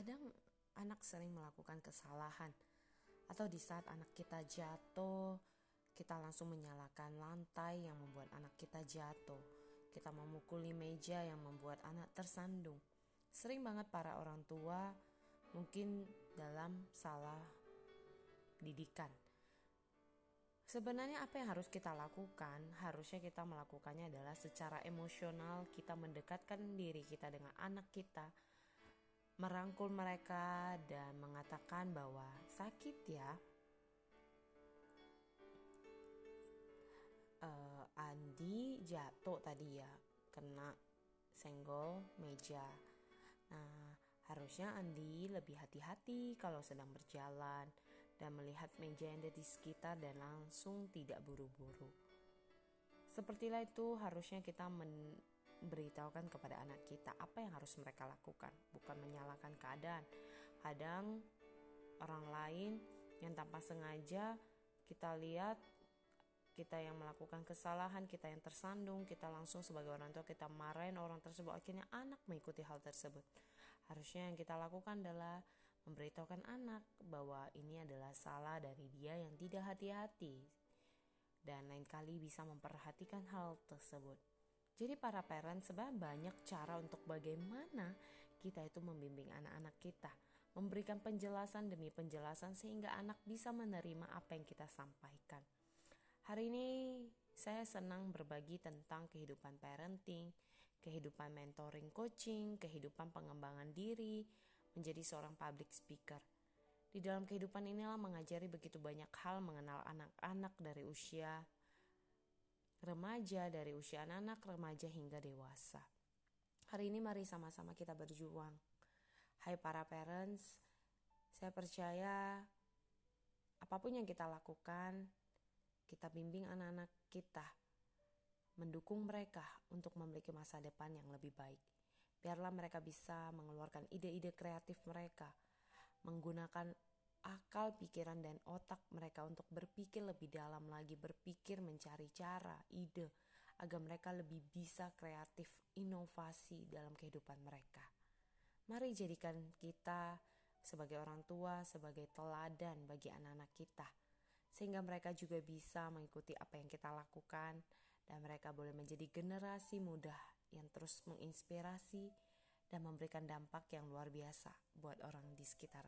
Kadang anak sering melakukan kesalahan atau di saat anak kita jatuh, kita langsung menyalakan lantai yang membuat anak kita jatuh. Kita memukuli meja yang membuat anak tersandung. Sering banget para orang tua mungkin dalam salah didikan. Sebenarnya apa yang harus kita lakukan? Harusnya kita melakukannya adalah secara emosional kita mendekatkan diri kita dengan anak kita, merangkul mereka dan mengatakan bahwa sakit ya. Uh, Andi jatuh tadi ya, kena senggol meja. Nah, harusnya Andi lebih hati-hati kalau sedang berjalan dan melihat meja yang ada di sekitar dan langsung tidak buru-buru. Sepertilah itu harusnya kita memberitahukan kepada anak kita apa yang harus mereka lakukan, bukan menyalahkan keadaan. Kadang orang lain yang tanpa sengaja kita lihat kita yang melakukan kesalahan, kita yang tersandung, kita langsung sebagai orang tua kita marahin orang tersebut, akhirnya anak mengikuti hal tersebut. Harusnya yang kita lakukan adalah memberitahukan anak bahwa ini adalah salah dari dia yang tidak hati-hati dan lain kali bisa memperhatikan hal tersebut. Jadi para parent sebenarnya banyak cara untuk bagaimana kita itu membimbing anak-anak kita, memberikan penjelasan demi penjelasan sehingga anak bisa menerima apa yang kita sampaikan. Hari ini saya senang berbagi tentang kehidupan parenting, kehidupan mentoring coaching, kehidupan pengembangan diri, menjadi seorang public speaker. Di dalam kehidupan inilah mengajari begitu banyak hal mengenal anak-anak dari usia remaja, dari usia anak-anak, remaja hingga dewasa. Hari ini mari sama-sama kita berjuang. Hai para parents, saya percaya apa pun yang kita lakukan, kita bimbing anak-anak kita, mendukung mereka untuk memiliki masa depan yang lebih baik. Biarlah mereka bisa mengeluarkan ide-ide kreatif mereka, menggunakan akal, pikiran, dan otak mereka untuk berpikir lebih dalam lagi, berpikir mencari cara, ide, agar mereka lebih bisa kreatif, inovasi dalam kehidupan mereka. Mari jadikan kita sebagai orang tua, sebagai teladan bagi anak-anak kita, sehingga mereka juga bisa mengikuti apa yang kita lakukan, dan mereka boleh menjadi generasi muda yang terus menginspirasi dan memberikan dampak yang luar biasa buat orang di sekitar